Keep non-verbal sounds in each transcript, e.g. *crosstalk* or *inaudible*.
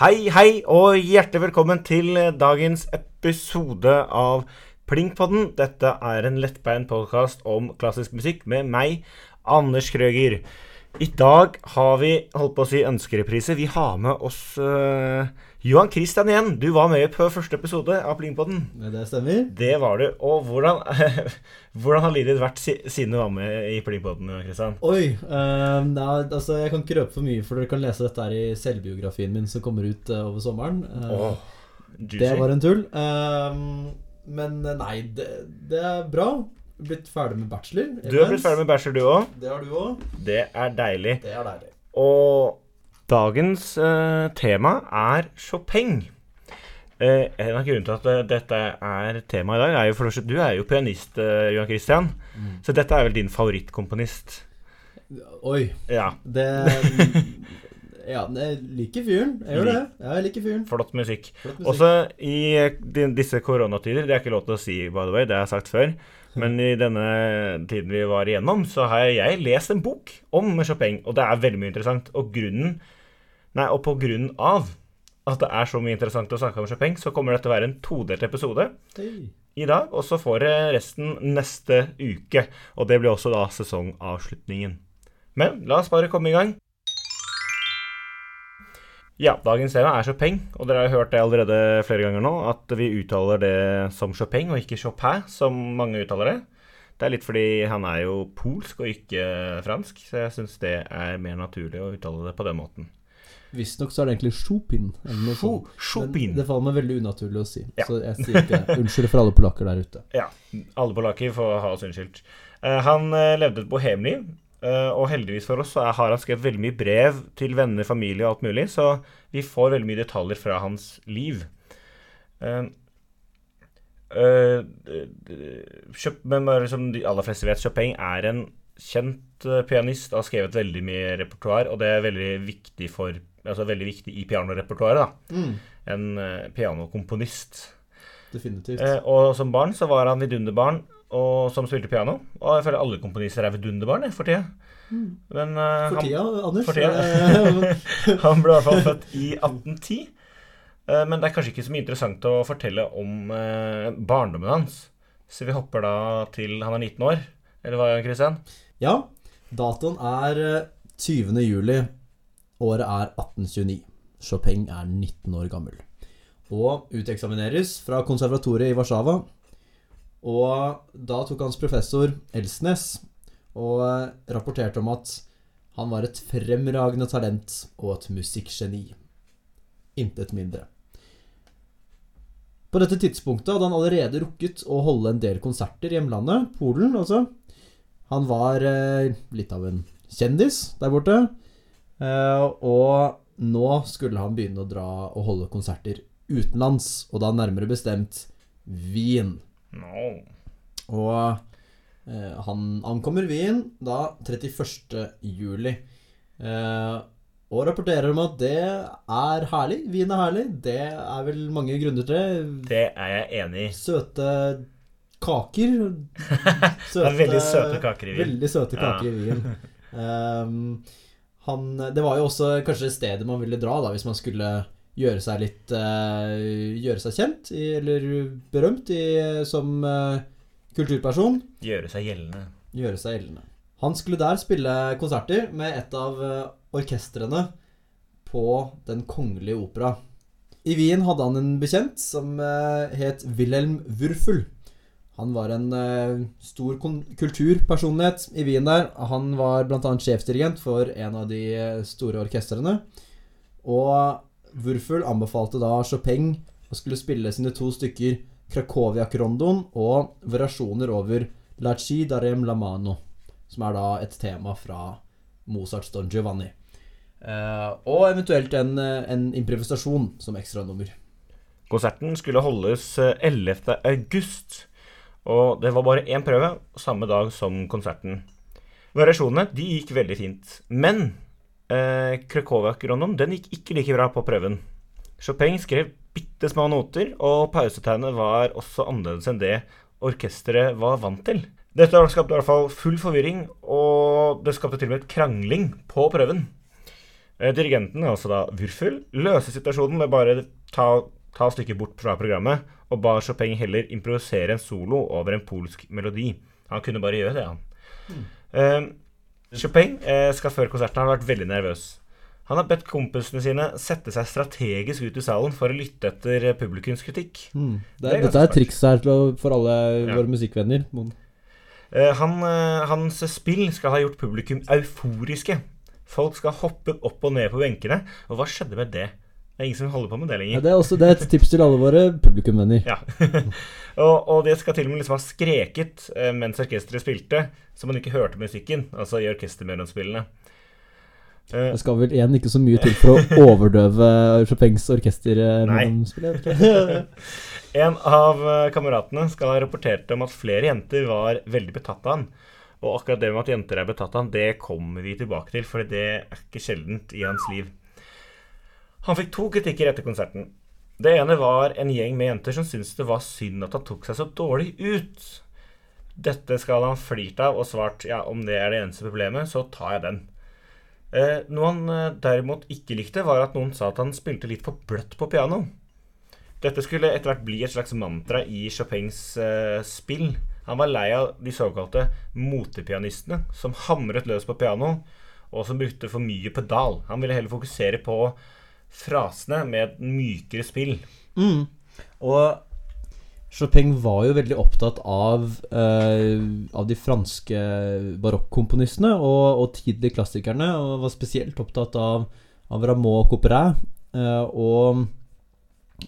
Hei, hei, og hjertelig velkommen til dagens episode av Plinkpodden. Dette er en lettbeint podkast om klassisk musikk med meg, Anders Krøger. I dag har vi holdt på å si ønskereprise. Vi har med oss uh, Johan Christian igjen. Du var med på første episode av Plingpodden. Det stemmer. Det var du. Og hvordan, *laughs* hvordan har livet ditt vært siden du var med i Plingpodden? Christian? Oi. Uh, nei, altså, jeg kan ikke røpe for mye, for dere kan lese dette her i selvbiografien min som kommer ut uh, over sommeren. Oh, det var en tull. men nei, det, det er bra blitt ferdig med bachelor. Du har blitt ferdig med bachelor, du òg. Det har du òg. Det er deilig. Det er deilig. Og dagens uh, tema er Chopin. Uh, en av grunnene til at uh, dette er tema i dag, er jo for du er jo pianist, Johan Christian. Mm. Så dette er vel din favorittkomponist? Oi. Ja. Det Ja, jeg liker fyren. Jeg gjør det. Ja, jeg liker fyren. Flott musikk. Musikk. Også i disse koronatider, det er ikke lov til å si, by the way, det har jeg sagt før. Men i denne tiden vi var igjennom, så har jeg lest en bok om Chopin, og det er veldig mye interessant. Og grunnen Nei, og på grunn av at det er så mye interessant å snakke om Chopin, så kommer det til å være en todelt episode i dag, og så får dere resten neste uke. Og det blir også da sesongavslutningen. Men la oss bare komme i gang. Ja, dagens tema er Chopin, og dere har hørt det allerede flere ganger nå, at vi uttaler det som Chopin og ikke Chopin, som mange uttaler det. Det er litt fordi han er jo polsk og ikke fransk, så jeg syns det er mer naturlig å uttale det på den måten. Visstnok så er det egentlig Chopin. Noe. Chopin. det faller meg veldig unaturlig å si, ja. så jeg sier ikke unnskyld for alle polakker der ute. Ja, alle polakker får ha oss unnskyldt. Uh, han uh, levde et bohemliv Uh, og heldigvis for oss så har han skrevet veldig mye brev til venner, familie og alt mulig, så vi får veldig mye detaljer fra hans liv. Uh, men som de aller fleste vet, Chopin er en kjent pianist og har skrevet veldig mye repertoar, og det er veldig viktig, for, altså veldig viktig i pianorepertoaret. Mm. En pianokomponist. Definitivt. og som barn så var han vidunderbarn og som spilte piano. Og jeg føler alle komponister er vidunderbarn for tida. Mm. Men, uh, for tida, han, Anders. For tida. *laughs* *laughs* han ble i hvert fall født i 1810. Uh, eh, men det er kanskje ikke så mye interessant å fortelle om uh, barndommen hans. Så vi hopper da til han er 19 år. Eller hva, Kristian? Ja. Datoen er 20. juli. Året er 1829. Chopin er 19 år gammel. Og uteksamineres fra konservatoriet i Warszawa og da tok hans professor Elsnes og rapporterte om at han var et fremragende talent og et musikkgeni. Intet mindre. På dette tidspunktet hadde han allerede rukket å holde en del konserter i hjemlandet, Polen altså. Han var eh, litt av en kjendis der borte. Eh, og nå skulle han begynne å dra og holde konserter utenlands, og da nærmere bestemt Wien. No. Og eh, han ankommer Wien da 31. juli. Eh, og rapporterer om at det er herlig. Wien er herlig. Det er vel mange grunner til. Det er jeg enig i. Søte kaker. Søte, *laughs* det er veldig søte kaker i Wien. Veldig søte kaker ja. i Wien. Um, *laughs* han, det var jo også kanskje stedet man ville dra da hvis man skulle gjøre seg litt uh, Gjøre seg kjent eller berømt i, som uh, kulturperson. Gjøre seg gjeldende. Gjøre seg gjeldende. Han skulle der spille konserter med et av orkestrene på Den kongelige opera. I Wien hadde han en bekjent som het Wilhelm Wurfel. Han var en stor kulturpersonlighet i Wien der. Han var bl.a. sjefdirigent for en av de store orkestrene. Og Wurfel anbefalte da Chopin å skulle spille sine to stykker Krakovia-krondoen og variasjoner over La Ci darem la mano, som er da et tema fra Mozarts Don Giovanni. Uh, og eventuelt en, en improvisasjon som ekstranummer. Konserten skulle holdes 11. Og det var bare én prøve samme dag som konserten. Variasjonene de gikk veldig fint, men Eh, Krakowiak-ronden den gikk ikke like bra på prøven. Chopin skrev bitte små noter, og pausetegnet var også annerledes enn det orkesteret var vant til. Dette skapte i hvert fall full forvirring, og det skapte til og med et krangling på prøven. Eh, dirigenten, altså da Wurfel, løser situasjonen med bare ta, ta stykket bort fra programmet, og ba Chopin heller improvisere en solo over en polsk melodi. Han kunne bare gjøre det, han. Eh, Chopin uh, skal før konserten ha vært veldig nervøs. Han har bedt kompisene sine sette seg strategisk ut i salen for å lytte etter publikums kritikk. Mm. Det, Det er dette er triks her å, for alle Ja. våre musikkvenner. Eh, han, hans spill skal ha gjort publikum euforiske. Folk skal hoppe opp og ned på benkene. Og hva skjedde med det? Det er ingen som holder på med det Ja, lenger. det, er også, det er et tips til alle våre publikumvenner. Ja. *laughs* og, og det skal til og med liksom ha skreket eh, mens orkesteret spilte, så man ikke hørte musikken, altså i orkestermedlemsspillene. Eh, Det skal vel igjen ikke så mye til for å *laughs* overdøve Chopins orkester eh. *laughs* En av kameratene skal ha rapportert om at flere jenter var veldig betatt av han. Og akkurat det med at jenter er betatt av han, det kommer vi tilbake til, for det er ikke sjeldent i hans liv. Han fikk to kritikker etter konserten. Det ene var en gjeng med jenter som syntes det var synd at han tok seg så dårlig ut. Dette skal han flirt av og svart ja, om det er det eneste problemet, så tar jeg den. Eh, noe han eh, derimot ikke likte, var at noen sa at han spilte litt for bløtt på piano. Dette skulle etter hvert bli et slags mantra i Chopins eh, spill. Han var lei av de såkalte motepianistene som hamret løs på piano, og som brukte for mye pedal. Han ville heller fokusere på frasene med et mykere spill. Mm. Og Chopin var jo veldig opptatt av, eh, av de franske barokkomponistene og, og tidlige klassikerne, og var spesielt opptatt av, av Rameau og Couperin. Eh, og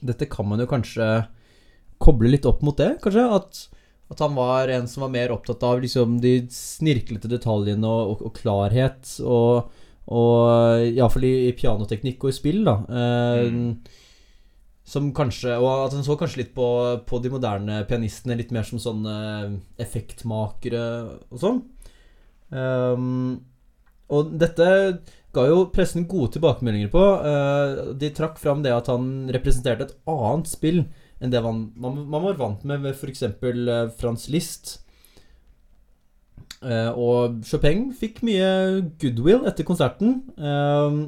dette kan man jo kanskje koble litt opp mot det, kanskje? At, at han var en som var mer opptatt av liksom, de snirklete detaljene og, og, og klarhet, og, og iallfall i, i pianoteknikk og i spill, da. Eh, som kanskje Og at han så kanskje litt på, på de moderne pianistene litt mer som sånne effektmakere og sånn. Um, og dette ga jo pressen gode tilbakemeldinger på. Uh, de trakk fram det at han representerte et annet spill enn det man, man, man var vant med ved f.eks. Uh, Frans Liszt. Eh, og Chopin fikk mye goodwill etter konserten. Ehm,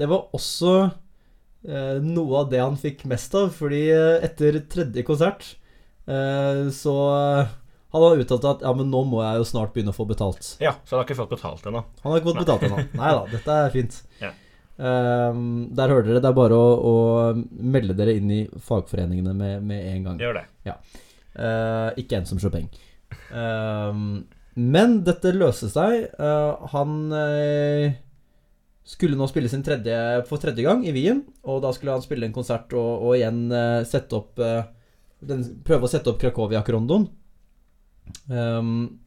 det var også eh, noe av det han fikk mest av, fordi eh, etter tredje konsert så hadde han uttalt at ja, men nå må jeg jo snart begynne å få betalt. Ja, så han har ikke fått betalt ennå. Han har ikke fått betalt ennå. Nei da, dette er fint. Ja. Um, der hører dere. Det er bare å, å melde dere inn i fagforeningene med, med en gang. Gjør det. Eh, ikke en som Chopin. Ehm, men dette løste seg. Eh, han eh, skulle nå spille sin tredje for tredje gang i Wien. Og da skulle han spille en konsert og, og igjen eh, sette opp den, Prøve å sette opp Krakowia-Krondon. Um,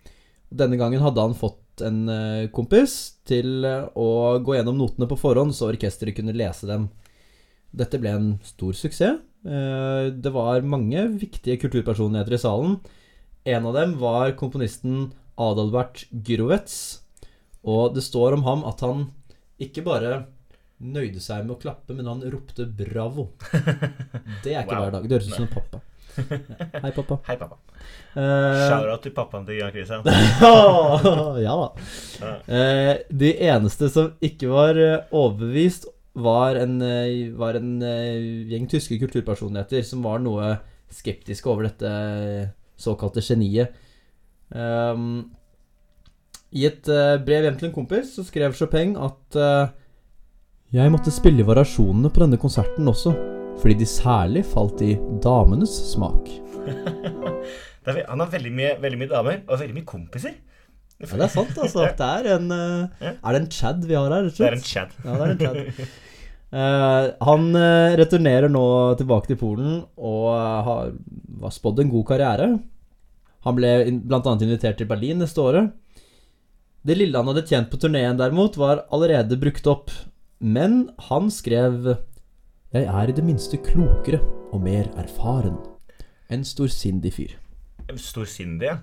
denne gangen hadde han fått en kompis til å gå gjennom notene på forhånd, så orkesteret kunne lese dem. Dette ble en stor suksess. Det var mange viktige kulturpersonligheter i salen. En av dem var komponisten Adalbert Grovets Og det står om ham at han ikke bare nøyde seg med å klappe, men han ropte 'bravo'. Det er ikke Wow. hver dag. Det høres ut som en pappa. Hei, pappa. Hei, pappa. Uh, Shout-out til pappaen til Jan Christian. *laughs* ja da. Uh, de eneste som ikke var eh, overbevist, var en, eh, var en eh, gjeng tyske kulturpersonligheter som var noe skeptiske over dette eh, såkalte geniet. Um, I et uh, brev hjem til en kompis så skrev Chopin at uh, jeg måtte spille variasjonene på denne konserten også, fordi de særlig falt i damenes smak. *laughs* Er, han har veldig mye, veldig mye damer, og veldig mye kompiser. Ja, det er sant, altså. Det er en uh, Er det en Chad vi har her? Det er en Chad. Ja, det er en Chad. Uh, han uh, returnerer nå tilbake til Polen og uh, har var spådd en god karriere. Han ble bl.a. invitert til Berlin neste året. Det lille han hadde tjent på turneen, derimot, var allerede brukt opp. Men han skrev Jeg er i det minste klokere og mer erfaren. En storsindig fyr. Storsindig, ja.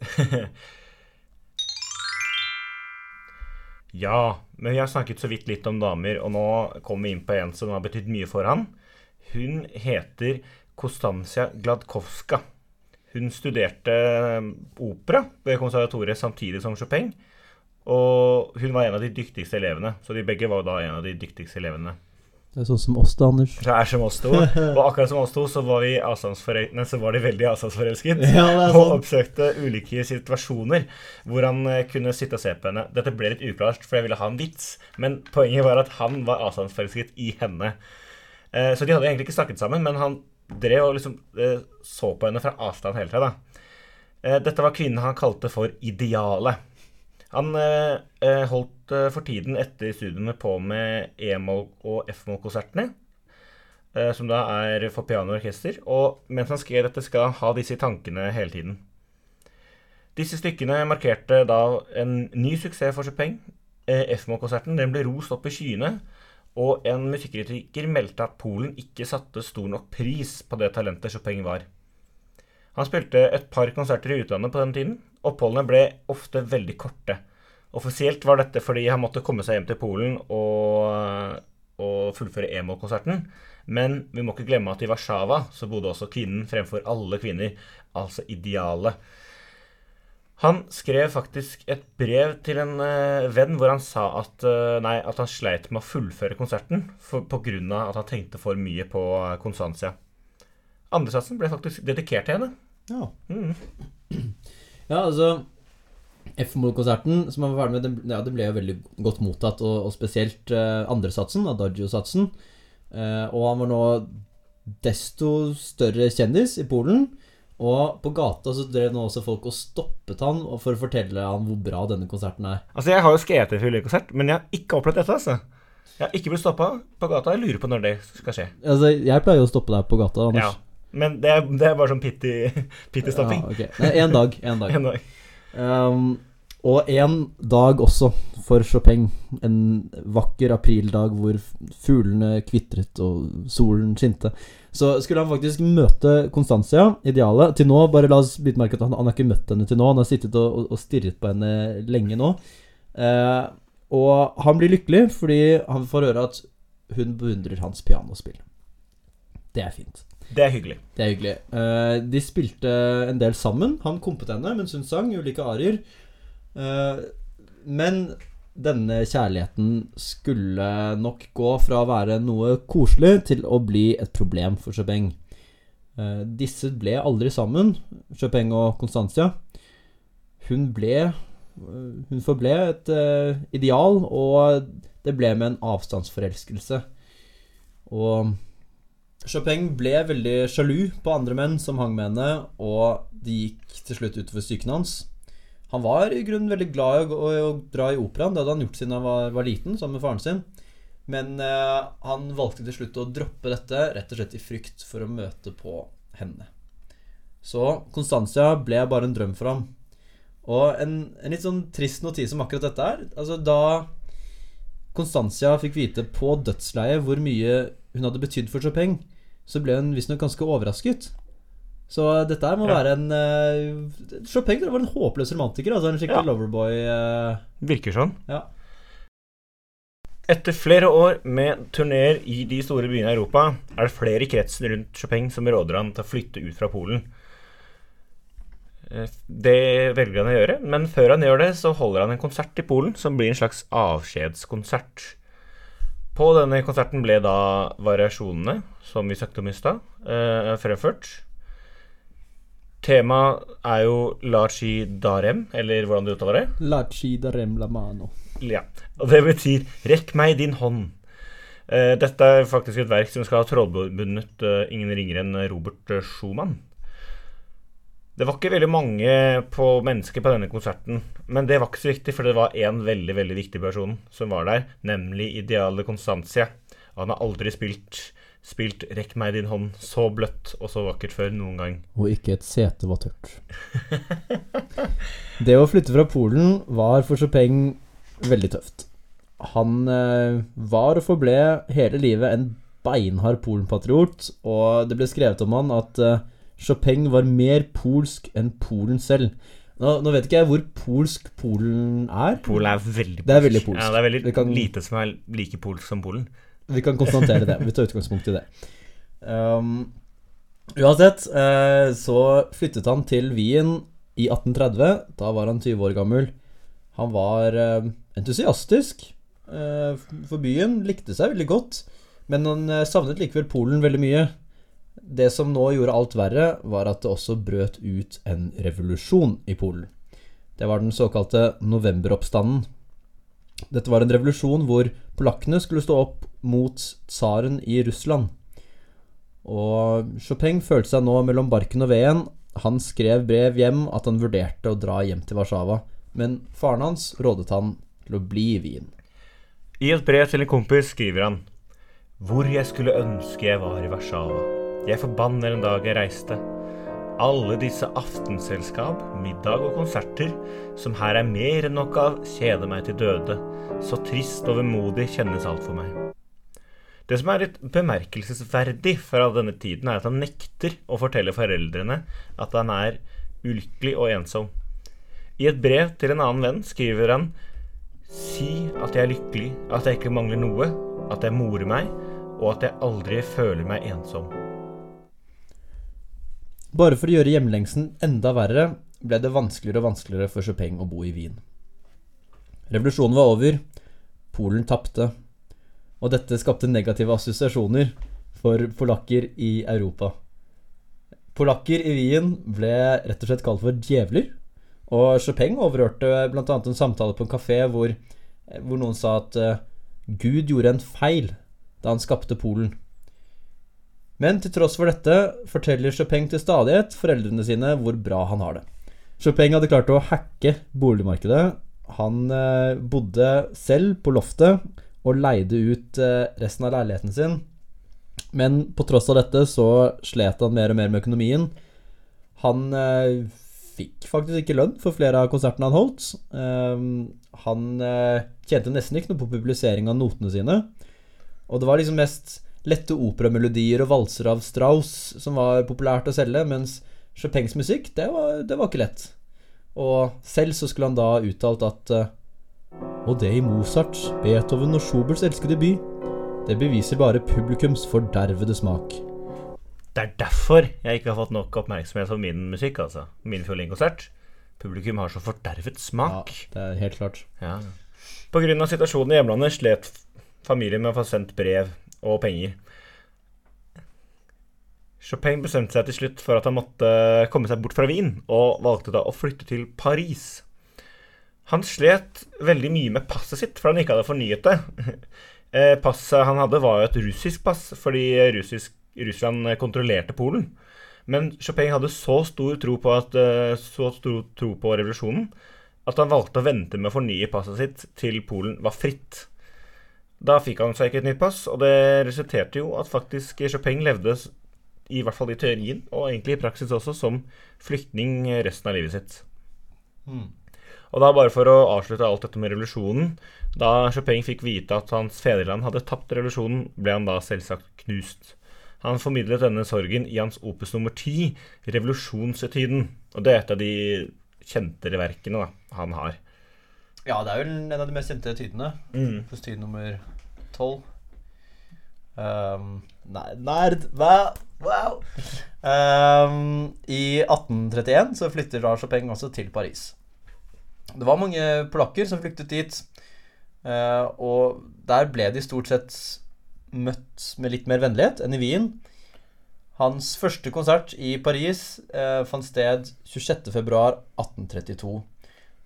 *laughs* ja, men vi har snakket så vidt litt om damer, og nå kommer vi inn på en som har betydd mye for han. Hun heter Kostansia Gladkowska. Hun studerte eh, opera ved konservatoriet samtidig som Chopin. Og hun var en av de dyktigste elevene, så de begge var da en av de dyktigste elevene. Det er sånn som oss, da, Anders. Det er som oss to. Og akkurat som oss to, så var, vi nei, så var de veldig avstandsforelsket. *laughs* Ja, er Og oppsøkte ulike situasjoner hvor han eh, kunne sitte og se på henne. Dette ble litt uklart, for jeg ville ha en vits, men poenget var at han var avstandsforelsket i henne. Eh, Så de hadde egentlig ikke snakket sammen, men han drev og liksom eh, så på henne fra avstand hele tida. Eh, Dette var kvinnen han kalte for idealet. Han eh, holdt for tiden etter studiene på med E-moll- og F-moll-konsertene, som da er for piano og orkester. Og mens han skrev dette, skal han ha disse tankene hele tiden. Disse stykkene markerte da en ny suksess for Chopin. F-moll-konserten ble rost opp i skyene, og en musikkritiker meldte at Polen ikke satte stor nok pris på det talentet Chopin var. Han spilte et par konserter i utlandet på den tiden. Oppholdene ble ofte veldig korte. Offisielt var dette fordi han måtte komme seg hjem til Polen og, og fullføre EMO-konserten. Men vi må ikke glemme at i Warszawa så bodde også kvinnen fremfor alle kvinner, altså idealet. Han skrev faktisk et brev til en eh, venn hvor han sa at, eh, nei, at han sleit med å fullføre konserten pga. at han tenkte for mye på Konstantia. Andresatsen ble faktisk dedikert til henne. Ja. Mm. *clears throat* Ja, altså F-moll-konserten som han var ferdig med, den, ja, det ble jo veldig godt mottatt, og, og spesielt uh, andresatsen, Adagio-satsen. Uh, og han var nå desto større kjendis i Polen. Og på gata så drev nå også folk og stoppet han for å fortelle han hvor bra denne konserten er. Altså, Jeg har jo skrevet en fyllekonsert, men jeg har ikke opplevd dette. altså. Jeg har ikke blitt stoppa på gata. Jeg lurer på når det skal skje. Altså, Jeg pleier å stoppe deg på gata, Ja. Men det er, det er bare sånn pitty- pitty-stopping. Ja, okay. Nei, En dag. En dag. *laughs* En dag. Um, og en dag også for Chopin. En vakker aprildag hvor fuglene kvitret og solen skinte. Så skulle han faktisk møte Constancia, idealet. Til nå, bare la oss bite merke at han, han har ikke møtt henne til nå. Han har sittet og, og, og stirret på henne lenge nå. Eh, og han blir lykkelig fordi han får høre at hun beundrer hans pianospill. Det er fint. Det er hyggelig. Det er hyggelig. Eh, de spilte en del sammen. Han kompet henne mens hun sang ulike arier. Eh, men denne kjærligheten skulle nok gå fra å være noe koselig til å bli et problem for Chopin. Eh, disse ble aldri sammen, Chopin og Constantia. Hun ble eh, Hun forble et eh, ideal, og det ble med en avstandsforelskelse. Og Chopin ble veldig sjalu på andre menn som hang med henne, og det gikk til slutt utover psyken hans. Han var i grunnen veldig glad i å, å, å dra i operaen. Det hadde han gjort siden han var, var liten, sammen med faren sin. Men eh, han valgte til slutt å droppe dette, rett og slett i frykt for å møte på henne. Så Constantia ble bare en drøm for ham. Og en, en litt sånn trist notis om akkurat dette her Altså Da Constantia fikk vite på dødsleiet hvor mye hun hadde betydd for Chopin, så ble hun visstnok ganske overrasket. Så dette her må Ja. være en uh, Chopin var en håpløs romantiker. Altså en skikkelig Ja. loverboy. Uh. Virker sånn. ja. Etter flere år med turneer i de store byene i Europa, er det flere i kretsen rundt Chopin som råder han til å flytte ut fra Polen. Eh, Det velger han å gjøre, men før han gjør det, så holder han en konsert i Polen som blir en slags avskjedskonsert. På denne konserten ble da variasjonene, som vi snakket om i stad, fremført. Temaet er jo Laci Darem, eller hvordan du uttaler det? Laci Darem la mano. Ja, og det betyr 'rekk meg din hånd'. Eh, dette er faktisk et verk som skal ha trollbundet eh, ingen ringere enn Robert eh, Schumann. Det var ikke veldig mange på mennesker på denne konserten, men det var ikke så viktig, for det var én veldig veldig viktig person som var der, nemlig Ideale Constantia. Og han har aldri spilt, spilt 'Rekk meg din hånd' så bløtt og så vakkert før noen gang. Og ikke et sete var tørt. *laughs* Det å flytte fra Polen var for Chopin veldig tøft. Han eh, var og forble hele livet en beinhard Polen-patriot, og det ble skrevet om han at eh, Chopin var mer polsk enn Polen selv. Nå, nå vet ikke jeg hvor polsk Polen er. Polen er veldig polsk. Det er veldig polsk. Ja, det er veldig det kan- lite som er like polsk som Polen. Vi kan konstatere det. Vi tar utgangspunkt i det. Um, uansett, uh, så flyttet han til Wien i 1830. Da var han 20 år gammel. Han var uh, entusiastisk uh, for byen, likte seg veldig godt, men han savnet likevel Polen veldig mye. Det som nå gjorde alt verre, var at det også brøt ut en revolusjon i Polen. Det var den såkalte novemberoppstanden. Dette var en revolusjon hvor polakkene skulle stå opp mot tsaren i Russland. Og Chopin følte seg nå mellom barken og veden. Han skrev brev hjem at han vurderte å dra hjem til Warszawa, men faren hans rådet han til å bli i Wien. I et brev til en kompis skriver han Hvor jeg skulle ønske jeg var i Warszawa. Jeg forbanner en dag jeg reiste. Alle disse aftenselskap, middag og konserter, som her er mer enn nok av, kjeder meg til døde. Så trist og vemodig kjennes alt for meg. Det som er litt bemerkelsesverdig fra denne tiden, er at han nekter å fortelle foreldrene at han er ulykkelig og ensom. I et brev til en annen venn skriver han Si at jeg er lykkelig, at jeg ikke mangler noe, at jeg morer meg, og at jeg aldri føler meg ensom. Bare for å gjøre hjemlengselen enda verre ble det vanskeligere og vanskeligere for Chopin å bo i Wien. Revolusjonen var over, Polen tapte, og dette skapte negative assosiasjoner for polakker i Europa. Polakker i Wien ble rett og slett kalt for djevler, og Chopin overhørte bl.a. en samtale på en kafé hvor, hvor noen sa at eh, Gud gjorde en feil da han skapte Polen. Men til tross for dette forteller Chopin til stadighet foreldrene sine hvor bra han har det. Chopin hadde klart å hacke boligmarkedet. Han eh, bodde selv på loftet og leide ut eh, resten av leiligheten sin. Men på tross av dette så slet han mer og mer med økonomien. Han eh, fikk faktisk ikke lønn for flere av konsertene han holdt. Um, han eh, tjente nesten ikke noe på publisering av notene sine. Og det var liksom mest lette operamelodier og valser av Strauss som var populært å selge, mens Chopins musikk, det var, det var ikke lett. Og selv så skulle han da uttalt at Og det i Mozart, Beethoven og Schuberts elskede by, det beviser bare publikums fordervede smak. Det er derfor jeg ikke har fått nok oppmerksomhet for min musikk, altså. Min fiolinkonsert. Publikum har så fordervet Ja, det er helt klart. Ja. Av situasjonen i hjemlandet slet familien med å få sendt brev og penger. Chopin bestemte seg til slutt for at han måtte komme seg bort fra Wien, og valgte da å flytte til Paris. Han slet veldig mye med passet sitt, for han ikke hadde fornyet det. *laughs* Eh, Passet han hadde, var jo et russisk pass, fordi russisk, Russland kontrollerte Polen. Men Chopin hadde så stor tro på, at, eh, så stor tro på revolusjonen at han valgte å vente med å fornye passet sitt til Polen var fritt. Da fikk han seg ikke et nytt pass, og det resulterte jo at faktisk Chopin levde, i hvert fall i teorien, og egentlig i praksis også, som flyktning resten av livet sitt. Og da bare for å avslutte alt dette med revolusjonen Da Chopin fikk vite at hans fedreland hadde tapt revolusjonen, ble han da selvsagt knust. Han formidlet denne sorgen i hans opus nummer ti, 'Revolusjonsetyden'. Og det er et av de kjentere verkene da, han har. Ja, det er vel en av de mest kjente tydene. Mm. Postyd nummer tolv. Um, nei, nerd Hva? Wow! Um, I 1831 så flytter da Chopin også til Paris. Det var mange polakker som flyktet dit, eh, og der ble de stort sett møtt med litt mer vennlighet enn i Wien. Hans første konsert i Paris eh, fant sted 26.2.1832.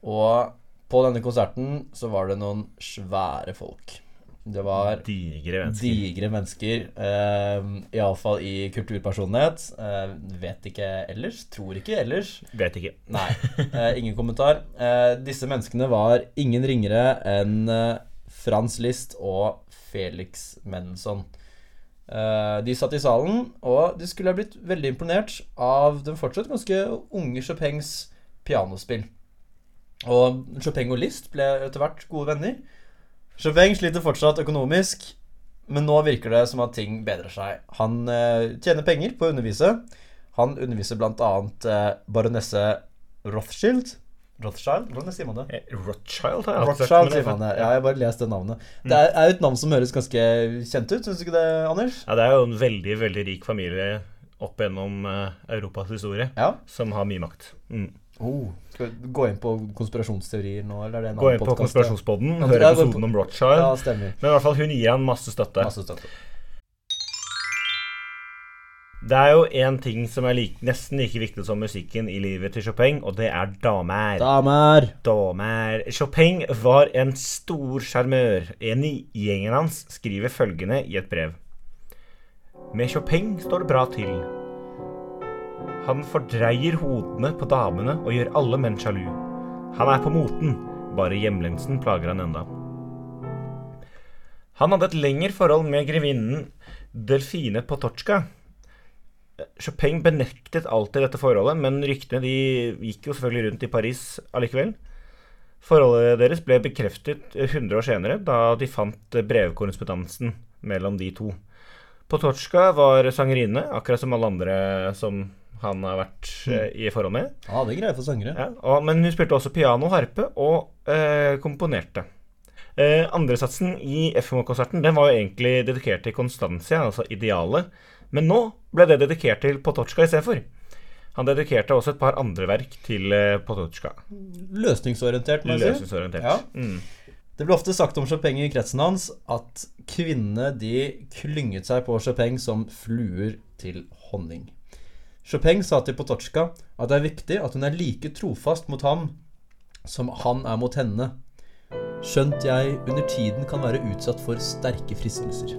Og på denne konserten så var det noen svære folk. Det var Digre mennesker. digre mennesker. Uh, Iallfall i kulturpersonlighet. Eh, vet ikke ellers. Tror ikke ellers. Vet ikke. Nei, eh, ingen kommentar. Eh, disse menneskene var ingen ringere enn eh, Frans List og Felix Mendelssohn. Eh, de satt i salen, og de skulle ha blitt veldig imponert av den fortsatt ganske unge Chopins pianospill. Og Chopin og List ble etter hvert gode venner. Chopin sliter fortsatt økonomisk, men nå virker det som at ting bedrer seg. Han eh, tjener penger på å undervise. Han underviser bl.a. Eh, baronesse Rothschild. Rothschild? Hvordan sier man det? Eh, Rothschild har jeg Rothschild sier man det. Ja, jeg bare lest det navnet. Det er, er jo et navn som høres ganske kjent ut, syns du ikke det, Anders? Ja, det er jo en veldig, veldig rik familie opp gjennom eh, Europas historie, Ja. som har mye makt. Mm. Oh, skal vi gå inn på konspirasjonsteorier nå, eller er det en Gå inn på podcast? Konspirasjonspodden, Ja, hør ja, gå episoden på- om Rothschild. Ja, stemmer. Men i hvert fall, hun gir han masse støtte. Masse støtte. Det er jo én ting som er like, nesten like viktig som musikken i livet til Chopin, og det er damer. Damer! Damer. Chopin var en stor sjarmør. En i gjengen hans skriver følgende i et brev. Med Chopin står det bra til. Han fordreier hodene på damene og gjør alle menn sjalu. Han er på moten, bare hjemlengsen plager han enda. Han hadde et lengre forhold med grevinnen Delfine Potocka. Chopin benektet alltid dette forholdet, men ryktene de gikk jo selvfølgelig rundt i Paris allikevel. Forholdet deres ble bekreftet 100 år senere, da de fant brevkorrespondansen mellom de to. Potocka var sangerinne, akkurat som alle andre som han har vært eh, i forhold med. Ja, det er greie for sangere. Ja, og, men hun spilte også piano, harpe og eh, komponerte. Eh, Andresatsen i FMO-konserten den var jo egentlig dedikert til Constancia, altså idealet. Men nå ble det dedikert til Potocka istedenfor. Han dedikerte også et par andre verk til eh, Potocka. Løsningsorientert, må jeg si. Løsningsorientert. Ja. Mm. Det ble ofte sagt om Chopin i kretsen hans at kvinnene de klynget seg på Chopin som fluer til honning. Chopin sa til Pototsjka at det er viktig at hun er like trofast mot ham som han er mot henne. Skjønt jeg under tiden kan være utsatt for sterke fristelser.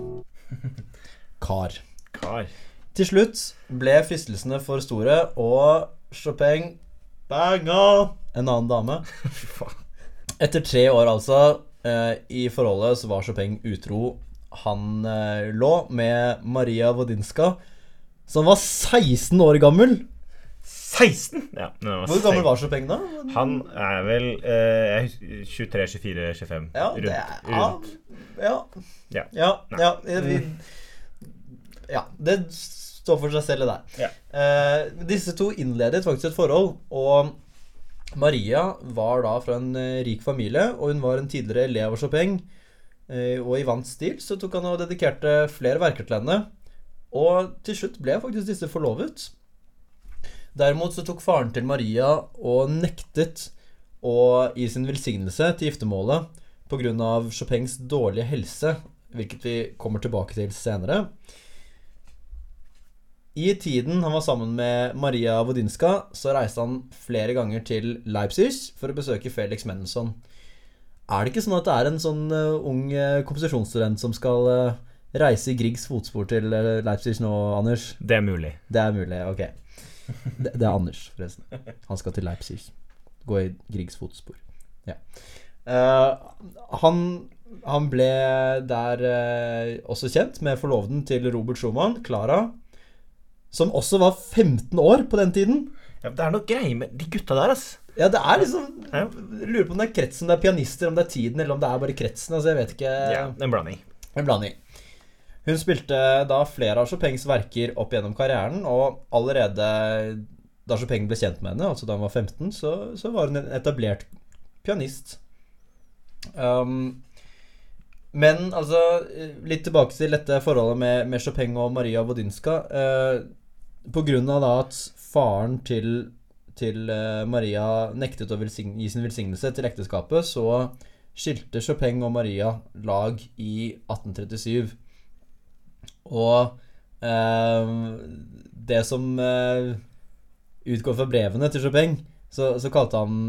*laughs* Kar. Kar. Til slutt ble fristelsene for store, og Chopin banga en annen dame. *laughs* Etter tre år, altså, eh, i forholdet så var Chopin utro. Han eh, lå med Maria Wodinska, som var 16 år gammel. 16! Ja, var Hvor gammel var Chopin da? Han er vel eh, 23, 24, 25. Ja, rundt. det er, ja, rundt. ja, Ja. ja, ja, vi, ja, det står for seg selv det der. Ja. Eh, disse to innledet faktisk et forhold, og Maria var da fra en eh, rik familie, og hun var en tidligere elev av Chopin. Eh, og i vant stil så tok han og dedikerte flere verker til henne. Og til slutt ble faktisk disse forlovet. Derimot så tok faren til Maria og nektet å gi sin velsignelse til giftermålet pga. Chopins dårlige helse, hvilket vi kommer tilbake til senere. I tiden han var sammen med Maria Wodinska, så reiste han flere ganger til Leipzig for å besøke Felix Mendelssohn. Er det ikke sånn at det er en sånn eh, ung eh, komposisjonsstudent som skal eh, reise i Griegs fotspor til eh, Leipzig nå, Anders? Det er mulig. Det er mulig, ok. Det, det er Anders, forresten. Han skal til Leipzig. Gå i Griegs fotspor. Ja. Uh, han, han ble der uh, også kjent med forloveden til Robert Schumann, Clara, som også var 15 år på den tiden. Ja, det er noe greier med de gutta der, ass. Ja, det er liksom Jeg lurer på om det er kretsen, om det er pianister, om det er tiden, eller om det er bare kretsen. Altså, jeg vet ikke. Ja, en blanding. En blanding. Hun spilte da flere av Chopins verker opp gjennom karrieren, og allerede da Chopin ble kjent med henne, altså da hun var 15, så, så var hun en etablert pianist. Um, men altså, litt tilbake til dette forholdet med, med Chopin og Maria Wodinska. Uh, på grunn av at faren til, til uh, Maria nektet å gi sin velsignelse til ekteskapet, så skilte Chopin og Maria lag i 1837. Og eh, det som eh, utgår fra brevene til Chopin, så, så kalte han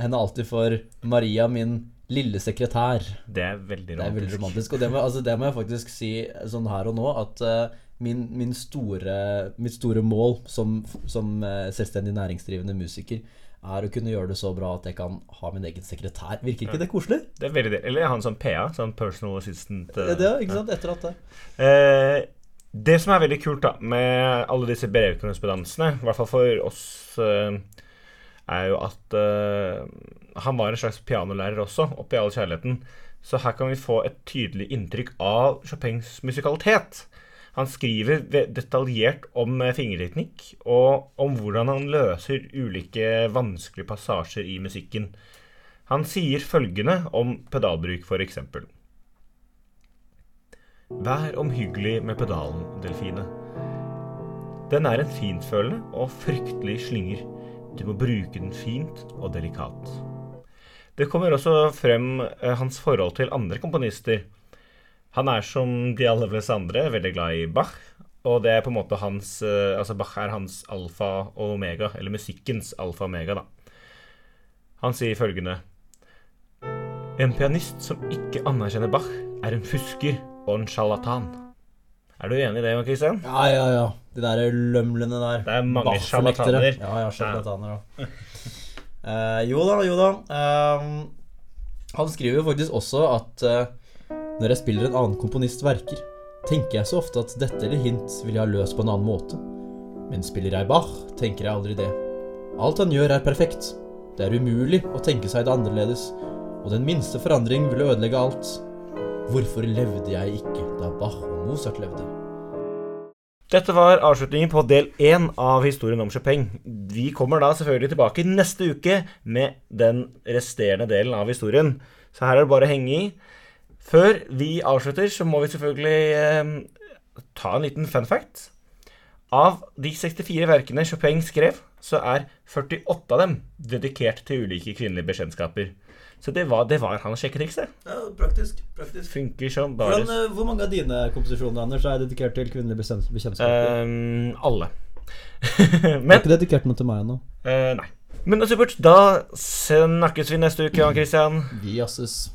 henne alltid for Maria, min lille sekretær. Det er veldig Det er veldig romantisk. romantisk. Og det må, altså, det må jeg faktisk si sånn her og nå, at eh, min, min store, mitt store mål som, som eh, selvstendig næringsdrivende musiker er å kunne gjøre det så bra at jeg kan ha min egen sekretær. Virker ikke det koselig? Det er veldig det. Eller han som PA, sånn personal assistant. Uh, det, ikke sant? Etter at det. Eh, det som er veldig kult da med alle disse brevkorrespondansene, i hvert fall for oss, eh, er jo at eh, han var en slags pianolærer også, oppi all kjærligheten. Så her kan vi få et tydelig inntrykk av Chopins musikalitet. Han skriver detaljert om eh, fingerteknikk og om hvordan han løser ulike vanskelige passasjer i musikken. Han sier følgende om pedalbruk, f.eks. Vær omhyggelig med pedalen, Delfine. Den er en fintfølende og fryktelig slynger. Du må bruke den fint og delikat. Det kommer også frem eh, hans forhold til andre komponister. Han er som de aller fleste andre veldig glad i Bach. Og det er på en måte hans eh, Altså Bach er hans alfa og omega, eller musikkens alfa og omega, da. Han sier følgende En pianist som ikke anerkjenner Bach, er en fusker og en sjarlatan. Er du enig i det, Jan Christian? Ja, ja, ja. De der lømlene der. Det er mange sjarlataner. Ja, ja, sjarlataner òg. Uh, *laughs* jo da, jo da. Uh, han skriver jo faktisk også at eh, når jeg spiller en annen komponist verker, tenker jeg så ofte at dette eller hint vil jeg ha løst på en annen måte. Men spiller jeg Bach, tenker jeg aldri det. Alt han gjør, er perfekt. Det er umulig å tenke seg det annerledes, og den minste forandring ville ødelegge alt. Hvorfor levde jeg ikke da Bach og Mozart levde? Dette var avslutningen på del én av historien om Chopin. Vi kommer da selvfølgelig tilbake neste uke med den resterende delen av historien. Så her er det bare å henge i. Før vi avslutter, så må vi selvfølgelig eh, ta en liten fun fact. Av de 64 verkene Chopin skrev, så er 48 av dem dedikert til ulike kvinnelige bekjentskaper. Så det var, det var hans sjekketriks, det. Ja, praktisk. praktisk. Funker som bare Hvordan, eh, hvor mange av dine komposisjoner Anders, er dedikert til kvinnelige bekjent- bekjentskaper? Um, alle. *laughs* Men, du har ikke dedikert noe til meg ennå. Uh, Nei. Men supert. Da snakkes vi neste uke, Jan Christian. Vi jasses.